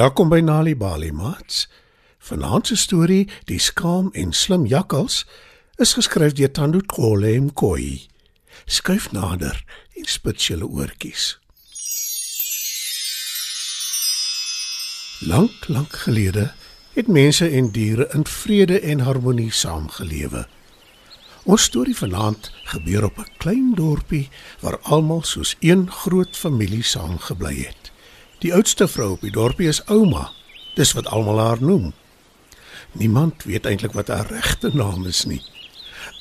Welkom by Nali Bali Mats. Vanaand se storie, Die skaam en slim jakkals, is geskryf deur Tando Kole Mkoi. Skuif nader en spits julle oortjies. Lank, lank gelede het mense en diere in vrede en harmonie saamgelewe. Ons storie vanaand gebeur op 'n klein dorpie waar almal soos een groot familie saamgebly het. Die oudste vrou op die dorpie is ouma. Dis wat almal haar noem. Niemand weet eintlik wat haar regte naam is nie.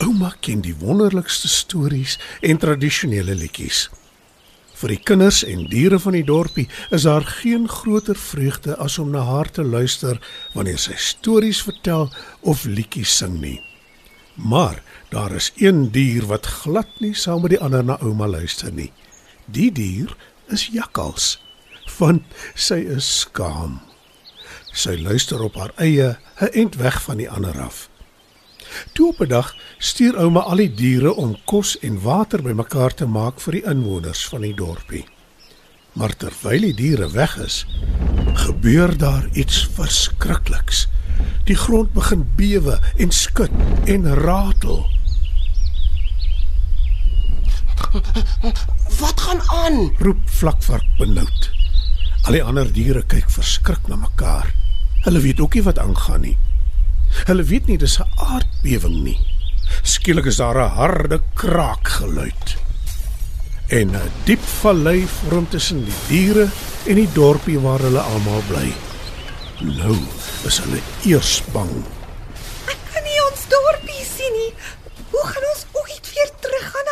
Ouma ken die wonderlikste stories en tradisionele liedjies. Vir die kinders en diere van die dorpie is daar geen groter vreugde as om na haar te luister wanneer sy stories vertel of liedjies sing nie. Maar daar is een dier wat glad nie saam met die ander na ouma luister nie. Die dier is jakkals want sy is skaam. Sy luister op haar eie, 'n ent weg van die ander af. Toe op 'n dag stuur ouma al die diere om kos en water bymekaar te maak vir die inwoners van die dorpie. Maar terwyl die diere weg is, gebeur daar iets verskrikliks. Die grond begin bewe en skud en ratel. Wat gaan aan? Roep vlakvark benoud. Al die ander diere kyk verskrik na mekaar. Hulle weet ook nie wat aangaan nie. Hulle weet nie dis 'n aardbewing nie. Skielik is daar 'n harde kraak geluid. En 'n diep vallei vorm tussen die diere en die dorpie waar hulle almal bly. Nou is hulle eers bang. Ek kan nie ons dorpie sien nie. Hoe gaan ons ooit weer terug gaan huis toe?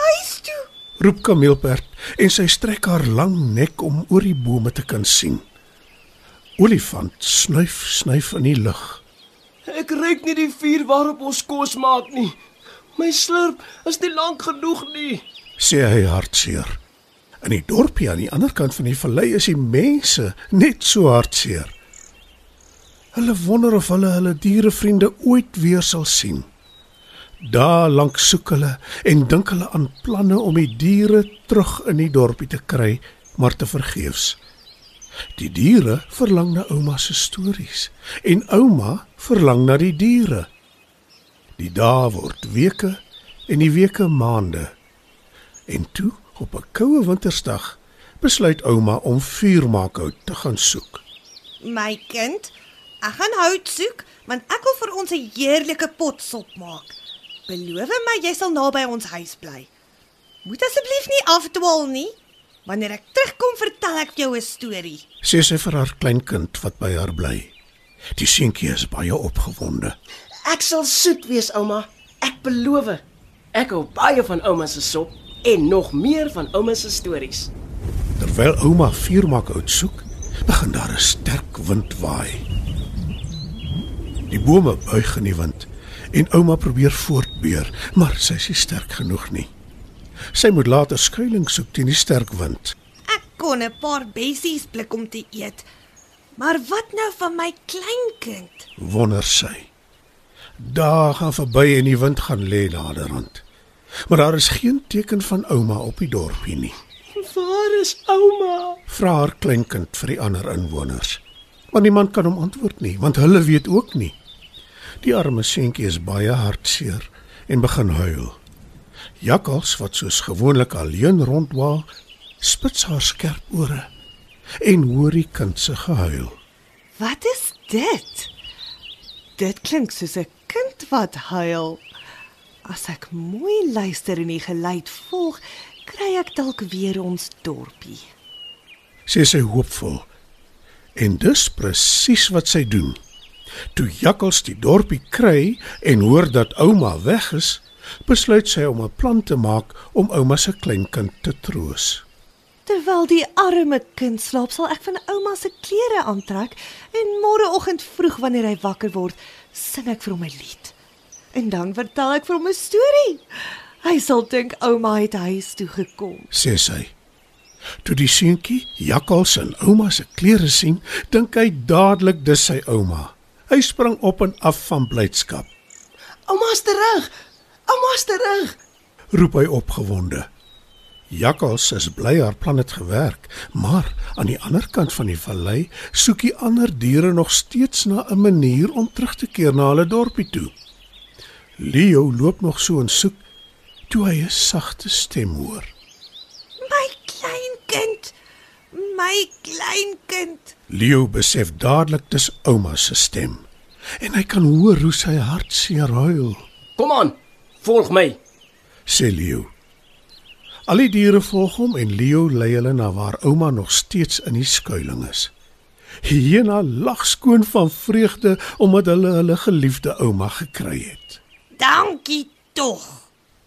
Roep Kameelperd en sy strek haar lang nek om oor die bome te kan sien. Olifant snuif snuif in die lug. Ek ruik nie die vuur waarop ons kos maak nie. My slurp is nie lank genoeg nie. sê hy hartseer. In die dorpie aan die ander kant van die vallei is die mense net so hartseer. Hulle wonder of hulle hulle dierevriende ooit weer sal sien. Daar lank soek hulle en dink hulle aan planne om die diere terug in die dorpie te kry, maar te vergeefs. Die diere verlang na ouma se stories en ouma verlang na die diere. Die dae word weke en die weke maande. En toe, op 'n koue wintersdag, besluit ouma om vuurmaakhout te gaan soek. My kind, ek gaan hout soek want ek wil vir ons 'n heerlike potsop maak. Beloof my jy sal naby ons huis bly. Moet asseblief nie afdwaal nie. Wanneer ek terugkom, vertel ek jou 'n storie. Sê sy vir haar kleinkind wat by haar bly. Die seentjie is baie opgewonde. Ek sal soet wees, ouma. Ek beloof. Ek hou baie van ouma se sop en nog meer van ouma se stories. Terwyl ouma vuurmaakhout soek, begin daar 'n sterk wind waai. Die bome buig in die wind en ouma probeer voortbeer, maar sy is nie sterk genoeg nie. Sy moet later skuilings soek teen die sterk wind. Ek kon 'n paar bessies blik om te eet. Maar wat nou van my kleinkind? Wonder sy. Dae gaan verby en die wind gaan lê naderhand. Maar daar is geen teken van ouma op die dorpie nie. Waar is ouma? Vra haar kleinkind vir die ander inwoners. Maar niemand kan hom antwoord nie, want hulle weet ook nie. Die arme seentjie is baie hartseer en begin huil. Jakkals wat soos gewoonlik alleen rondwaal, spits haar skerp ore en hoor die kind se gehuil. Wat is dit? Dit klink soos 'n kind wat huil. As ek mooi luister en die geluid volg, kry ek dalk weer ons dorpie. Sê sy hoopvol. En dis presies wat sy doen. Toe Jakkals die dorpie kry en hoor dat ouma weg is, besluit sy om 'n plan te maak om ouma se kleinkind te troos. Terwyl die arme kind slaap, sal ek van ouma se klere aantrek en môreoggend vroeg wanneer hy wakker word, sing ek vir hom 'n lied. En dan vertel ek vir hom 'n storie. Hy sal dink ouma het huis toe gekom. sê sy. Toe die seentjie Jakkals en ouma se klere sien, dink hy dadelik dis sy ouma. Hy spring op en af van blydskap. Ouma's terug. Ouma's terug. Roep hy opgewonde. Jakkals is bly haar plan het gewerk, maar aan die ander kant van die vallei soek die ander diere nog steeds na 'n manier om terug te keer na hulle dorpie toe. Leo loop nog so en soek toe hy 'n sagte stem hoor. My klein kind. My klein kind. Leo besef dadelik dis ouma se stem en hy kan hoor hoe sy hartseer huil. Kom aan, volg my. sê Leo. Al die diere volg hom en Leo lei hulle na waar ouma nog steeds in die skuilings is. Hyena lag skoon van vreugde omdat hulle hulle geliefde ouma gekry het. Dankie tog.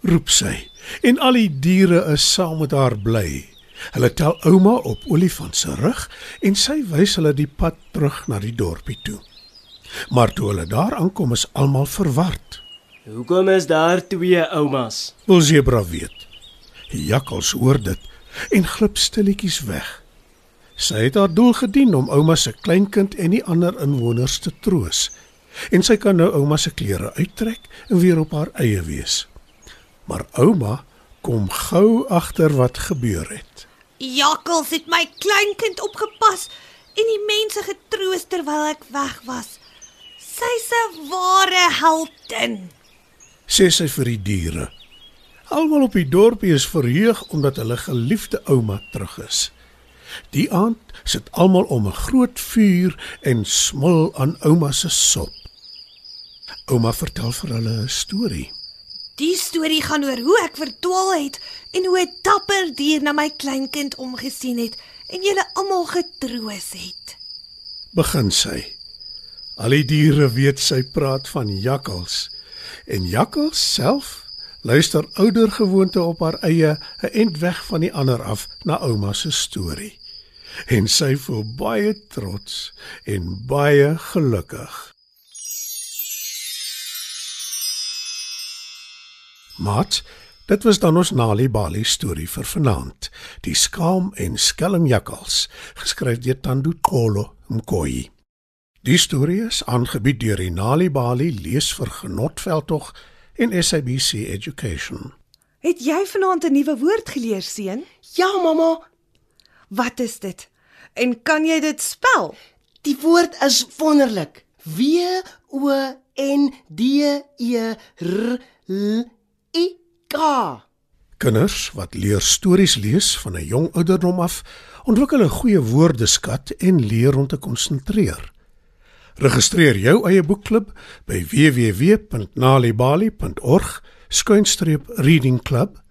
Roep sy en al die diere is saam met haar bly. Hulle tel ouma op olifant se rug en sy wys hulle die pad terug na die dorpie toe. Maar toe hulle daar aankom is almal verward. Hoekom is daar twee oumas? Wil Zebra weet. Jakkals hoor dit en glip stilletjies weg. Sy het haar doel gedien om ouma se kleinkind en die ander inwoners te troos. En sy kan nou ouma se klere uittrek en weer op haar eie wees. Maar ouma kom gou agter wat gebeur het. Jakkals het my kleinkind opgepas en die mense getroos terwyl ek weg was. Sy's 'n ware heldin. Sê sy vir die diere. Almal op die dorpie is verheug omdat hulle geliefde ouma terug is. Die aand sit almal om 'n groot vuur en smil aan ouma se sop. Ouma vertel vir hulle 'n storie. Die storie gaan oor hoe ek verdwaal het en hoe 'n dapper dier na my kleinkind omgesien het en julle almal getroos het. Begin sy. Al die diere weet sy praat van jakkals en jakkals self luister ouer gewoonte op haar eie 'n end weg van die ander af na ouma se storie. En sy voel baie trots en baie gelukkig. Mat, dit was dan ons Nali Bali storie vir vanaand. Die skaam en skelm jakkals, geskryf deur Tando Xolo Mkoyi. Die storie is aangebied deur die Nali Bali lees vir genotveldtog en SABC Education. Het jy vanaand 'n nuwe woord geleer, seun? Ja, mamma, Wat is dit? En kan jy dit spel? die woord is wonderlik. W O N D E R L I K. Kinders wat leer stories lees van 'n jong ouderdom af, ontwikkel 'n goeie woordeskat en leer om te konsentreer. Registreer jou eie boekklub by www.nalibali.org skuinstreep reading club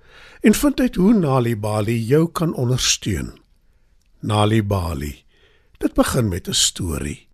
en vind uit hoe Nalibali jou kan ondersteun. Nalibali. Dit begin met 'n storie.